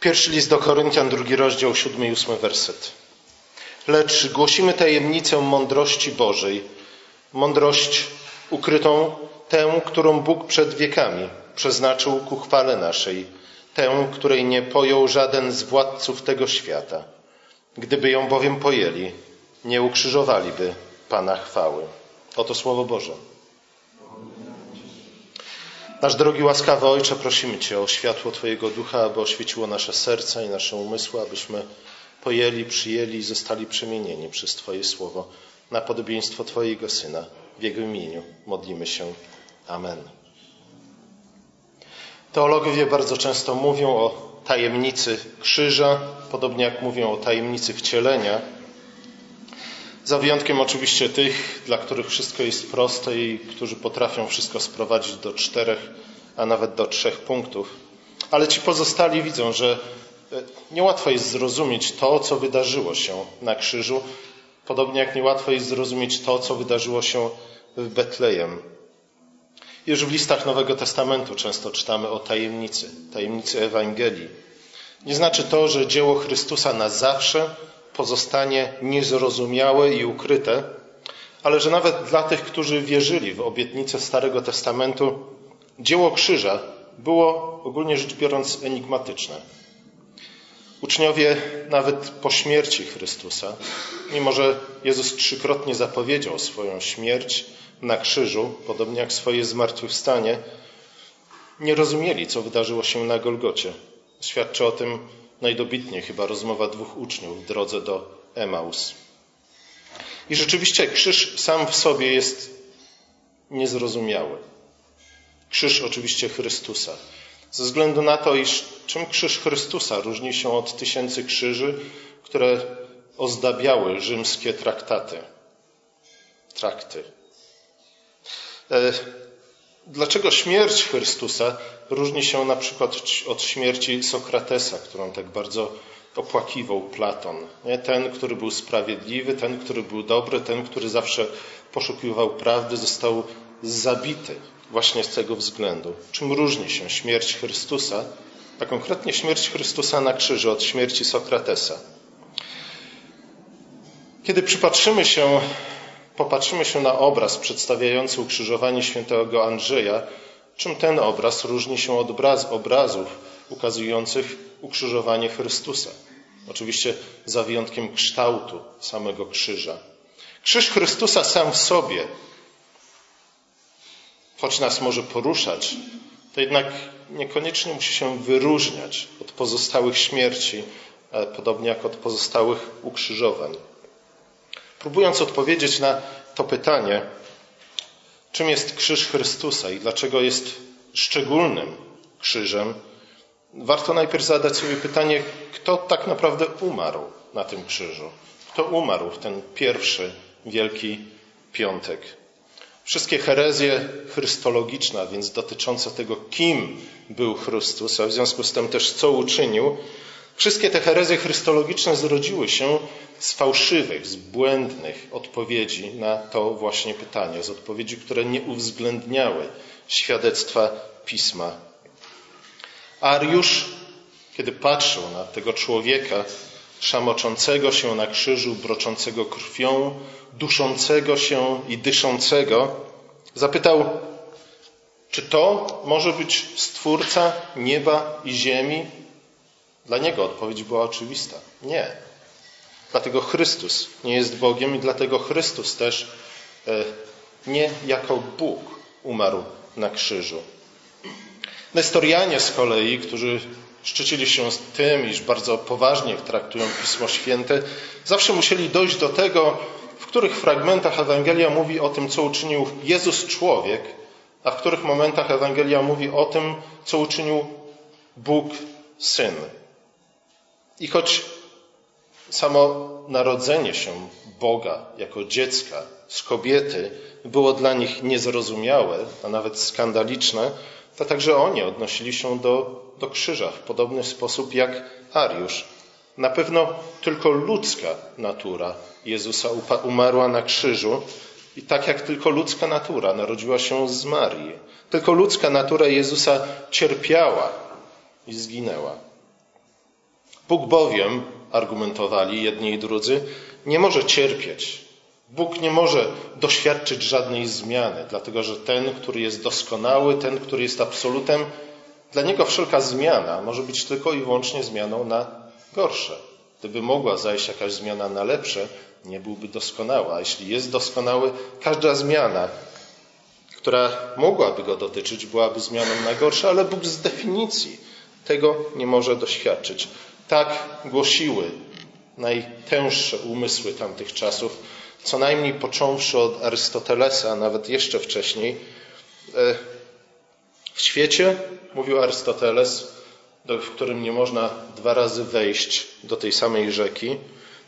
Pierwszy list do Koryntian, drugi rozdział, siódmy i ósmy werset. Lecz głosimy tajemnicę mądrości Bożej, mądrość ukrytą, tę, którą Bóg przed wiekami przeznaczył ku chwale naszej, tę, której nie pojął żaden z władców tego świata. Gdyby ją bowiem pojęli, nie ukrzyżowaliby Pana chwały. Oto Słowo Boże. Nasz drogi łaskawy Ojcze, prosimy Cię o światło Twojego Ducha, aby oświeciło nasze serca i nasze umysły, abyśmy pojęli, przyjęli i zostali przemienieni przez Twoje Słowo na podobieństwo Twojego Syna. W Jego imieniu modlimy się. Amen. Teologowie bardzo często mówią o tajemnicy krzyża, podobnie jak mówią o tajemnicy wcielenia. Za wyjątkiem oczywiście tych, dla których wszystko jest proste i którzy potrafią wszystko sprowadzić do czterech, a nawet do trzech punktów. Ale ci pozostali widzą, że e, niełatwo jest zrozumieć to, co wydarzyło się na krzyżu, podobnie jak niełatwo jest zrozumieć to, co wydarzyło się w Betlejem. Już w listach Nowego Testamentu często czytamy o tajemnicy, tajemnicy Ewangelii. Nie znaczy to, że dzieło Chrystusa na zawsze pozostanie niezrozumiałe i ukryte, ale że nawet dla tych, którzy wierzyli w obietnicę Starego Testamentu, dzieło krzyża było ogólnie rzecz biorąc enigmatyczne. Uczniowie nawet po śmierci Chrystusa, mimo że Jezus trzykrotnie zapowiedział swoją śmierć na krzyżu, podobnie jak swoje zmartwychwstanie, nie rozumieli, co wydarzyło się na Golgocie. Świadczy o tym najdobitniej chyba rozmowa dwóch uczniów w drodze do Emaus. I rzeczywiście krzyż sam w sobie jest niezrozumiały. Krzyż oczywiście Chrystusa. Ze względu na to, iż czym krzyż Chrystusa różni się od tysięcy krzyży, które ozdabiały rzymskie traktaty. Trakty. E, dlaczego śmierć Chrystusa różni się na przykład od śmierci Sokratesa, którą tak bardzo opłakiwał Platon? Nie? Ten, który był sprawiedliwy, ten, który był dobry, ten, który zawsze poszukiwał prawdy, został zabity właśnie z tego względu. Czym różni się śmierć Chrystusa, a konkretnie śmierć Chrystusa na krzyżu od śmierci Sokratesa? Kiedy przypatrzymy się popatrzymy się na obraz przedstawiający ukrzyżowanie świętego Andrzeja, czym ten obraz różni się od obrazów ukazujących ukrzyżowanie Chrystusa. Oczywiście za wyjątkiem kształtu samego krzyża. Krzyż Chrystusa sam w sobie, choć nas może poruszać, to jednak niekoniecznie musi się wyróżniać od pozostałych śmierci, e, podobnie jak od pozostałych ukrzyżowań. Próbując odpowiedzieć na to pytanie, czym jest krzyż Chrystusa i dlaczego jest szczególnym krzyżem, warto najpierw zadać sobie pytanie, kto tak naprawdę umarł na tym krzyżu. Kto umarł w ten pierwszy wielki piątek. Wszystkie herezje chrystologiczne, więc dotyczące tego, kim był Chrystus, a w związku z tym też co uczynił, wszystkie te herezje chrystologiczne zrodziły się z fałszywych, z błędnych odpowiedzi na to właśnie pytanie, z odpowiedzi, które nie uwzględniały świadectwa pisma. Ariusz, kiedy patrzył na tego człowieka szamoczącego się na krzyżu, broczącego krwią, duszącego się i dyszącego, zapytał, czy to może być Stwórca nieba i ziemi? Dla niego odpowiedź była oczywista. Nie. Dlatego Chrystus nie jest Bogiem i dlatego Chrystus też e, nie jako Bóg umarł na krzyżu. Nestorianie z kolei, którzy szczycili się z tym, iż bardzo poważnie traktują Pismo Święte, zawsze musieli dojść do tego, w których fragmentach Ewangelia mówi o tym, co uczynił Jezus człowiek, a w których momentach Ewangelia mówi o tym, co uczynił Bóg Syn. I choć samo narodzenie się Boga jako dziecka z kobiety było dla nich niezrozumiałe, a nawet skandaliczne, to także oni odnosili się do, do krzyża w podobny sposób jak Ariusz. Na pewno tylko ludzka natura Jezusa umarła na krzyżu i tak jak tylko ludzka natura narodziła się z Marii, tylko ludzka natura Jezusa cierpiała i zginęła. Bóg bowiem, argumentowali jedni i drudzy, nie może cierpieć. Bóg nie może doświadczyć żadnej zmiany, dlatego że ten, który jest doskonały, ten, który jest absolutem, dla niego wszelka zmiana może być tylko i wyłącznie zmianą na gorsze. Gdyby mogła zajść jakaś zmiana na lepsze, nie byłby doskonały. A jeśli jest doskonały, każda zmiana, która mogłaby go dotyczyć, byłaby zmianą na gorsze, ale Bóg z definicji tego nie może doświadczyć. Tak głosiły najtęższe umysły tamtych czasów, co najmniej począwszy od Arystotelesa, a nawet jeszcze wcześniej. E, w świecie, mówił Arystoteles, w którym nie można dwa razy wejść do tej samej rzeki,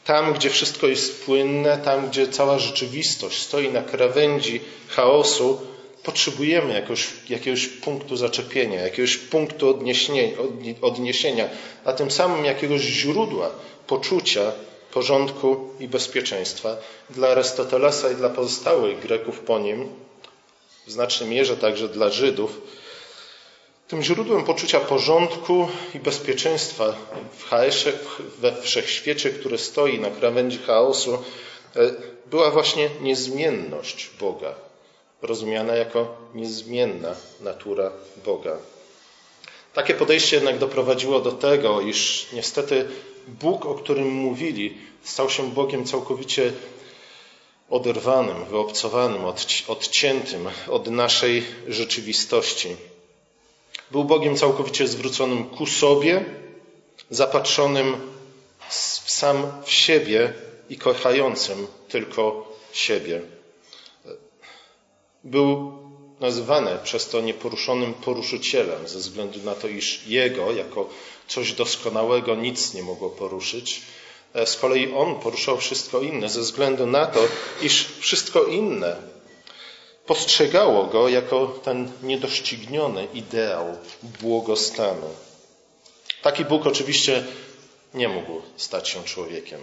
tam, gdzie wszystko jest płynne, tam, gdzie cała rzeczywistość stoi na krawędzi chaosu, potrzebujemy jakoś, jakiegoś punktu zaczepienia, jakiegoś punktu odniesienia, odniesienia, a tym samym jakiegoś źródła poczucia porządku i bezpieczeństwa. Dla Arystotelesa i dla pozostałych Greków po nim, w znacznej mierze także dla Żydów, tym źródłem poczucia porządku i bezpieczeństwa w chaosie, we wszechświecie, który stoi na krawędzi chaosu, e, była właśnie niezmienność Boga, rozumiana jako niezmienna natura Boga. Takie podejście jednak doprowadziło do tego, iż niestety Bóg, o którym mówili, stał się Bogiem całkowicie oderwanym, wyobcowanym, odciętym od naszej rzeczywistości. Był Bogiem całkowicie zwróconym ku sobie, zapatrzonym sam w siebie i kochającym tylko siebie. Był nazywany przez to nieporuszonym poruszycielem, ze względu na to, iż jego, jako coś doskonałego, nic nie mogło poruszyć. E, z kolei on poruszał wszystko inne, ze względu na to, iż wszystko inne postrzegało go jako ten niedościgniony ideał błogostanu. Taki Bóg oczywiście nie mógł stać się człowiekiem.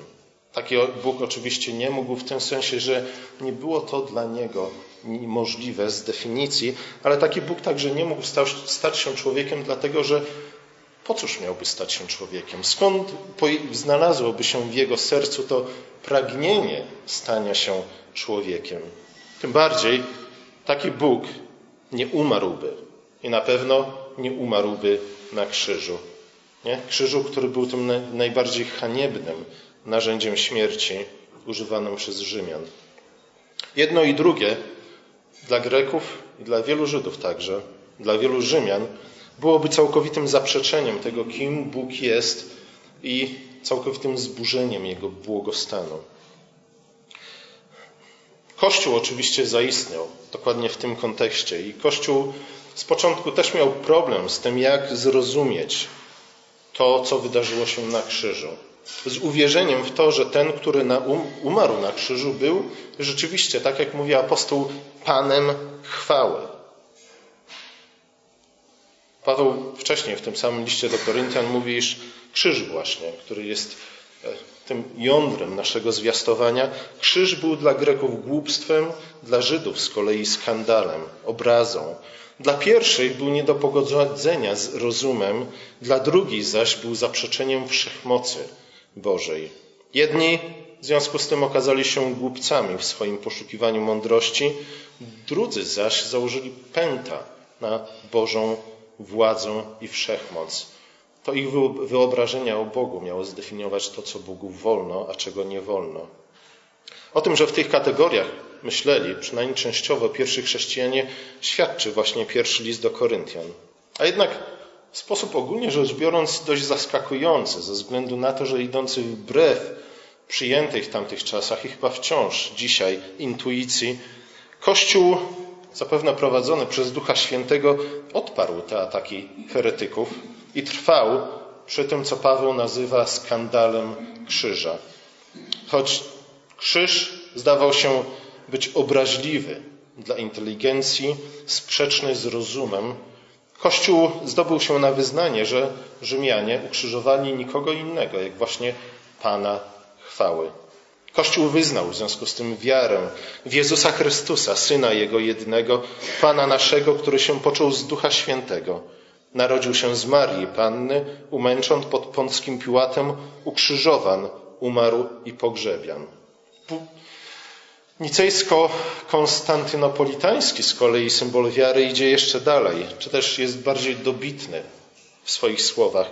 Taki Bóg oczywiście nie mógł w tym sensie, że nie było to dla niego możliwe z definicji, ale taki Bóg także nie mógł stać się człowiekiem, dlatego że po cóż miałby stać się człowiekiem? Skąd znalazłoby się w jego sercu to pragnienie stania się człowiekiem? Tym bardziej taki Bóg nie umarłby i na pewno nie umarłby na krzyżu. Nie? Krzyżu, który był tym najbardziej haniebnym narzędziem śmierci używanym przez Rzymian. Jedno i drugie dla Greków i dla wielu Żydów także, dla wielu Rzymian, byłoby całkowitym zaprzeczeniem tego, kim Bóg jest i całkowitym zburzeniem Jego błogostanu. Kościół oczywiście zaistniał dokładnie w tym kontekście i Kościół z początku też miał problem z tym, jak zrozumieć to, co wydarzyło się na krzyżu. Z uwierzeniem w to, że ten, który na um, umarł na krzyżu, był rzeczywiście, tak jak mówi apostoł, Panem chwały. Paweł wcześniej w tym samym liście do Koryntian mówi, iż krzyż właśnie, który jest e, tym jądrem naszego zwiastowania, krzyż był dla Greków głupstwem, dla Żydów z kolei skandalem, obrazą. Dla pierwszych był nie do pogodzenia z rozumem, dla drugich zaś był zaprzeczeniem wszechmocy Bożej. Jedni w związku z tym okazali się głupcami w swoim poszukiwaniu mądrości, drudzy zaś założyli pęta na Bożą władzę i wszechmoc. To ich wyobrażenia o Bogu miało zdefiniować to, co Bogu wolno, a czego nie wolno. O tym, że w tych kategoriach myśleli, przynajmniej częściowo, pierwsi chrześcijanie, świadczy właśnie pierwszy list do Koryntian. A jednak w sposób ogólnie rzecz biorąc dość zaskakujący, ze względu na to, że idący wbrew przyjętej w tamtych czasach i chyba wciąż dzisiaj intuicji, Kościół zapewne prowadzony przez Ducha Świętego, odparł te ataki heretyków i trwał przy tym, co Paweł nazywa skandalem krzyża. Choć krzyż zdawał się być obraźliwy dla inteligencji, sprzeczny z rozumem, Kościół zdobył się na wyznanie, że Rzymianie ukrzyżowali nikogo innego, jak właśnie Pana chwały. Kościół wyznał w związku z tym wiarę w Jezusa Chrystusa, Syna Jego jednego, Pana naszego, który się począł z Ducha Świętego Narodził się z Marii Panny, umęcząc pod Pąckim Piłatem, ukrzyżowan, umarł i pogrzebian. Nicejsko-konstantynopolitański z kolei symbol wiary idzie jeszcze dalej, czy też jest bardziej dobitny w swoich słowach.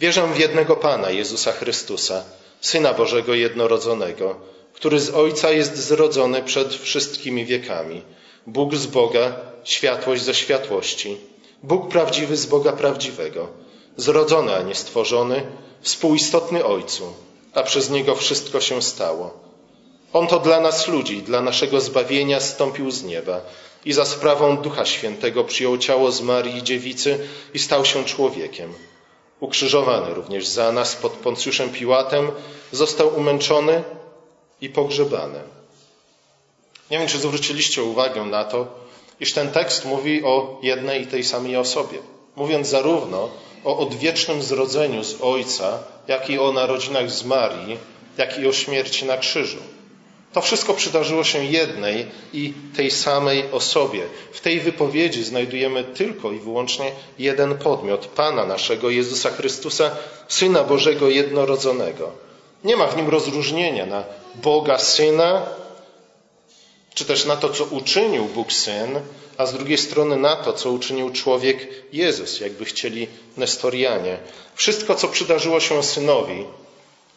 Wierzę w jednego Pana, Jezusa Chrystusa, Syna Bożego jednorodzonego, który z Ojca jest zrodzony przed wszystkimi wiekami. Bóg z Boga, światłość ze światłości. Bóg prawdziwy z Boga prawdziwego, zrodzony, a nie stworzony, współistotny Ojcu, a przez Niego wszystko się stało. On to dla nas ludzi, dla naszego zbawienia stąpił z nieba i za sprawą Ducha Świętego przyjął ciało z Marii Dziewicy i stał się człowiekiem. Ukrzyżowany również za nas pod Poncjuszem Piłatem, został umęczony i pogrzebany. Nie wiem, czy zwróciliście uwagę na to, iż ten tekst mówi o jednej i tej samej osobie, mówiąc zarówno o odwiecznym zrodzeniu z Ojca, jak i o narodzinach z Marii, jak i o śmierci na krzyżu. To wszystko przydarzyło się jednej i tej samej osobie. W tej wypowiedzi znajdujemy tylko i wyłącznie jeden podmiot Pana naszego Jezusa Chrystusa, Syna Bożego jednorodzonego. Nie ma w nim rozróżnienia na Boga Syna, czy też na to, co uczynił Bóg Syn, a z drugiej strony na to, co uczynił człowiek Jezus, jakby chcieli Nestorianie. Wszystko, co przydarzyło się Synowi,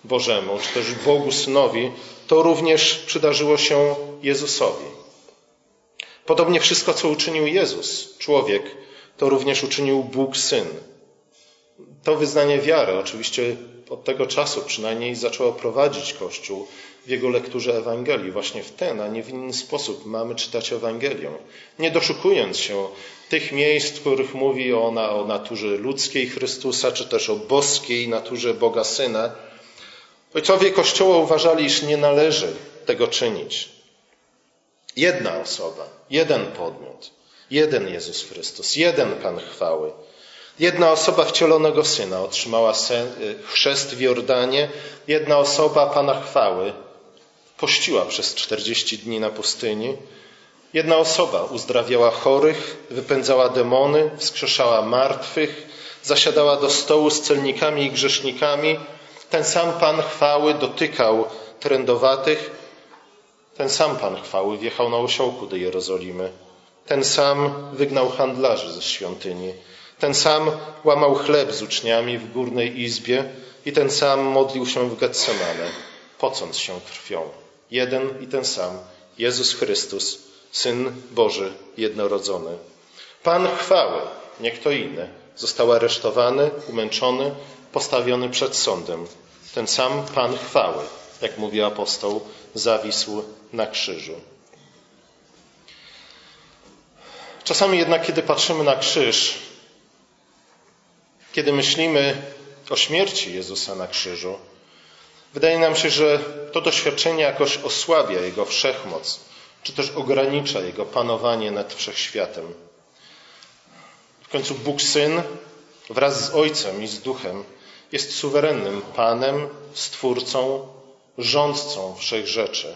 Bożemu, czy też Bogu Synowi, to również przydarzyło się Jezusowi. Podobnie wszystko, co uczynił Jezus, człowiek, to również uczynił Bóg Syn. To wyznanie wiary oczywiście od tego czasu przynajmniej zaczęło prowadzić Kościół w jego lekturze Ewangelii. Właśnie w ten, a nie w inny sposób mamy czytać Ewangelię. Nie doszukując się tych miejsc, w których mówi ona o naturze ludzkiej Chrystusa, czy też o boskiej naturze Boga Syna, Ojcowie Kościoła uważali, iż nie należy tego czynić. Jedna osoba, jeden podmiot, jeden Jezus Chrystus, jeden Pan chwały. Jedna osoba wcielonego Syna otrzymała chrzest w Jordanie, jedna osoba Pana chwały pościła przez 40 dni na pustyni, jedna osoba uzdrawiała chorych, wypędzała demony, wskrzeszała martwych, zasiadała do stołu z celnikami i grzesznikami, ten sam Pan chwały dotykał trędowatych, ten sam Pan chwały wjechał na osiołku do Jerozolimy, ten sam wygnał handlarzy ze świątyni, ten sam łamał chleb z uczniami w górnej izbie i ten sam modlił się w Getsemane, pocąc się krwią. Jeden i ten sam, Jezus Chrystus, Syn Boży jednorodzony. Pan chwały, nie kto inny, został aresztowany, umęczony, postawiony przed sądem. Ten sam Pan chwały, jak mówi apostoł, zawisł na krzyżu. Czasami jednak, kiedy patrzymy na krzyż, kiedy myślimy o śmierci Jezusa na krzyżu, wydaje nam się, że to doświadczenie jakoś osłabia Jego wszechmoc, czy też ogranicza Jego panowanie nad wszechświatem. W końcu Bóg Syn wraz z Ojcem i z Duchem jest suwerennym Panem, Stwórcą, rządcą wszech rzeczy.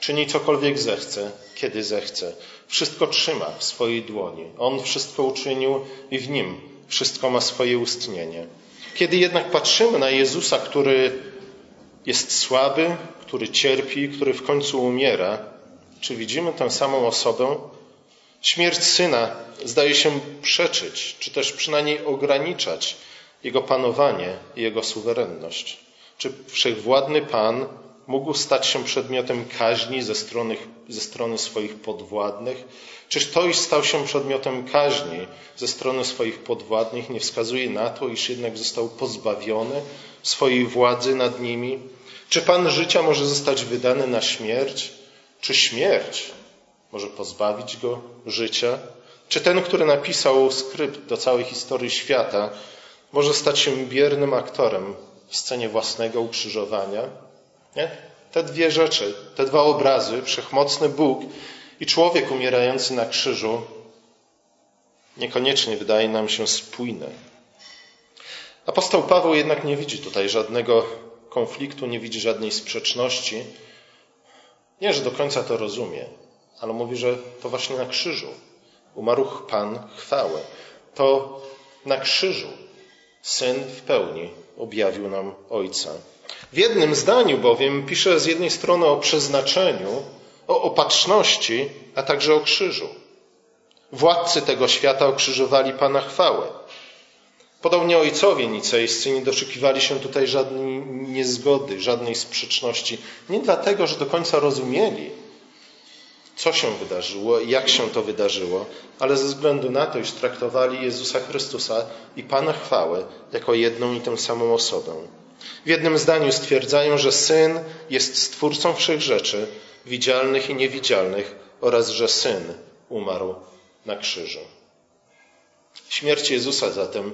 Czyni cokolwiek zechce, kiedy zechce. Wszystko trzyma w swojej dłoni. On wszystko uczynił i w nim wszystko ma swoje ustnienie. Kiedy jednak patrzymy na Jezusa, który jest słaby, który cierpi, który w końcu umiera, czy widzimy tę samą osobę? Śmierć syna zdaje się przeczyć, czy też przynajmniej ograniczać jego panowanie i Jego suwerenność. Czy wszechwładny Pan mógł stać się przedmiotem kaźni ze strony, ze strony swoich podwładnych? Czyż to, iż stał się przedmiotem kaźni ze strony swoich podwładnych, nie wskazuje na to, iż jednak został pozbawiony swojej władzy nad nimi? Czy Pan życia może zostać wydany na śmierć? Czy śmierć może pozbawić go życia? Czy ten, który napisał skrypt do całej historii świata, może stać się biernym aktorem w scenie własnego ukrzyżowania. Nie? Te dwie rzeczy, te dwa obrazy, wszechmocny Bóg i człowiek umierający na krzyżu, niekoniecznie wydaje nam się spójne. Apostoł Paweł jednak nie widzi tutaj żadnego konfliktu, nie widzi żadnej sprzeczności. Nie, że do końca to rozumie, ale mówi, że to właśnie na krzyżu umarł Pan chwały. To Na krzyżu Syn w pełni objawił nam Ojca. W jednym zdaniu bowiem pisze z jednej strony o przeznaczeniu, o opatrzności, a także o krzyżu. Władcy tego świata okrzyżowali Pana chwałę. Podobnie ojcowie nicejscy nie doszukiwali się tutaj żadnej niezgody, żadnej sprzeczności. Nie dlatego, że do końca rozumieli, co się wydarzyło i jak się to wydarzyło, ale ze względu na to, iż traktowali Jezusa Chrystusa i Pana chwałę jako jedną i tę samą osobę. W jednym zdaniu stwierdzają, że Syn jest stwórcą wszech rzeczy, widzialnych i niewidzialnych, oraz że Syn umarł na krzyżu. Śmierć Jezusa zatem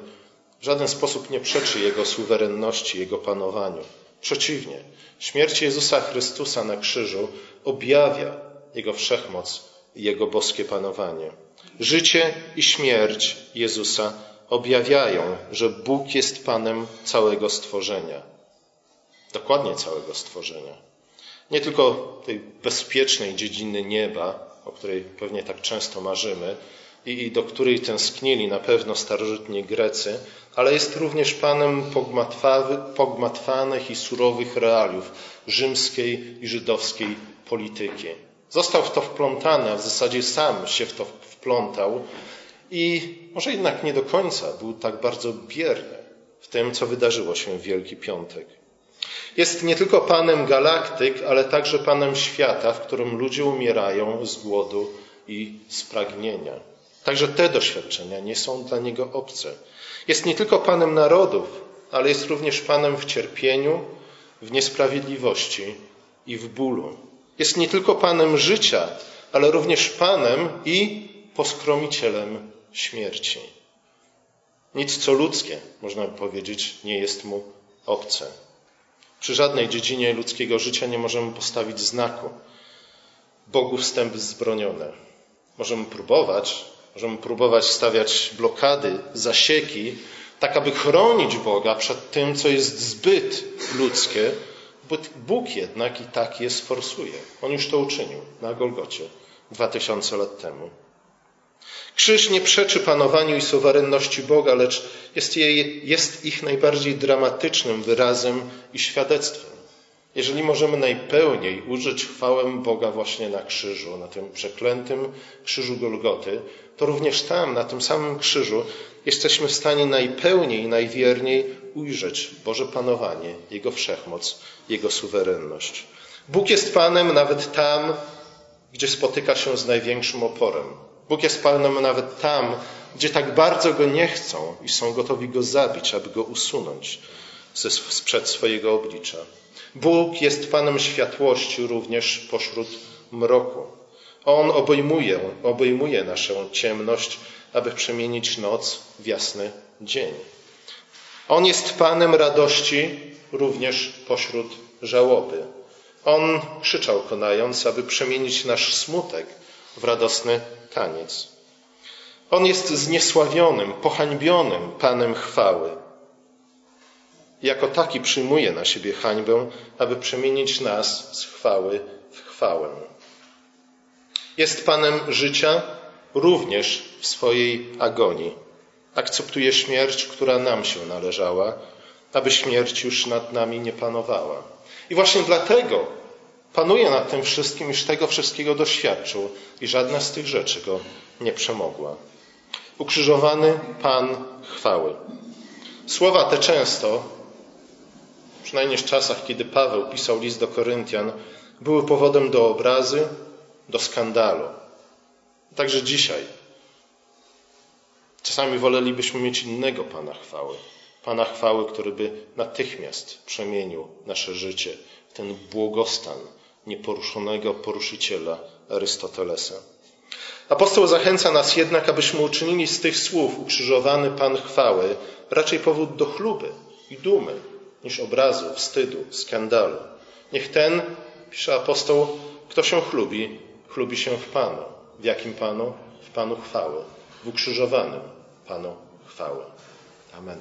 w żaden sposób nie przeczy Jego suwerenności, Jego panowaniu. Przeciwnie, śmierć Jezusa Chrystusa na krzyżu objawia Jego wszechmoc i Jego boskie panowanie. Życie i śmierć Jezusa objawiają, że Bóg jest Panem całego stworzenia. Dokładnie całego stworzenia. Nie tylko tej bezpiecznej dziedziny nieba, o której pewnie tak często marzymy i do której tęsknili na pewno starożytni Grecy, ale jest również Panem pogmatwanych i surowych realiów rzymskiej i żydowskiej polityki. Został w to wplątany, a w zasadzie sam się w to wplątał i może jednak nie do końca był tak bardzo bierny w tym, co wydarzyło się w Wielki Piątek. Jest nie tylko Panem galaktyk, ale także Panem świata, w którym ludzie umierają z głodu i z pragnienia. Także te doświadczenia nie są dla Niego obce. Jest nie tylko Panem narodów, ale jest również Panem w cierpieniu, w niesprawiedliwości i w bólu. Jest nie tylko Panem życia, ale również Panem i poskromicielem śmierci. Nic co ludzkie, można by powiedzieć, nie jest mu obce. Przy żadnej dziedzinie ludzkiego życia nie możemy postawić znaku. Bogu wstęp zbronione. Możemy próbować, możemy próbować stawiać blokady, zasieki, tak aby chronić Boga przed tym, co jest zbyt ludzkie, bo Bóg jednak i tak je sforsuje. On już to uczynił na Golgocie dwa tysiące lat temu. Krzyż nie przeczy panowaniu i suwerenności Boga, lecz jest, jej, jest ich najbardziej dramatycznym wyrazem i świadectwem. Jeżeli możemy najpełniej użyć chwałę Boga właśnie na krzyżu, na tym przeklętym krzyżu Golgoty, to również tam, na tym samym krzyżu, jesteśmy w stanie najpełniej najwierniej ujrzeć Boże panowanie, Jego wszechmoc, Jego suwerenność. Bóg jest Panem nawet tam, gdzie spotyka się z największym oporem. Bóg jest Panem nawet tam, gdzie tak bardzo Go nie chcą i są gotowi Go zabić, aby Go usunąć sprzed swojego oblicza. Bóg jest Panem światłości również pośród mroku. On obejmuje, obejmuje naszą ciemność, aby przemienić noc w jasny dzień. On jest Panem radości również pośród żałoby. On krzyczał konając, aby przemienić nasz smutek w radosny taniec. On jest zniesławionym, pohańbionym Panem chwały. Jako taki przyjmuje na siebie hańbę, aby przemienić nas z chwały w chwałę. Jest Panem życia również w swojej agonii. Akceptuje śmierć, która nam się należała, aby śmierć już nad nami nie panowała. I właśnie dlatego panuje nad tym wszystkim, iż tego wszystkiego doświadczył i żadna z tych rzeczy go nie przemogła. Ukrzyżowany Pan chwały. Słowa te często, przynajmniej w czasach, kiedy Paweł pisał list do Koryntian, były powodem do obrazy, do skandalu. Także dzisiaj. Czasami wolelibyśmy mieć innego Pana chwały. Pana chwały, który by natychmiast przemienił nasze życie w ten błogostan nieporuszonego poruszyciela Arystotelesa. Apostoł zachęca nas jednak, abyśmy uczynili z tych słów ukrzyżowany Pan chwały raczej powód do chluby i dumy niż obrazu, wstydu, skandalu. Niech ten, pisze apostoł, kto się chlubi, chlubi się w Panu. W jakim Panu? W Panu chwały. W ukrzyżowanym Panu chwały. Amen.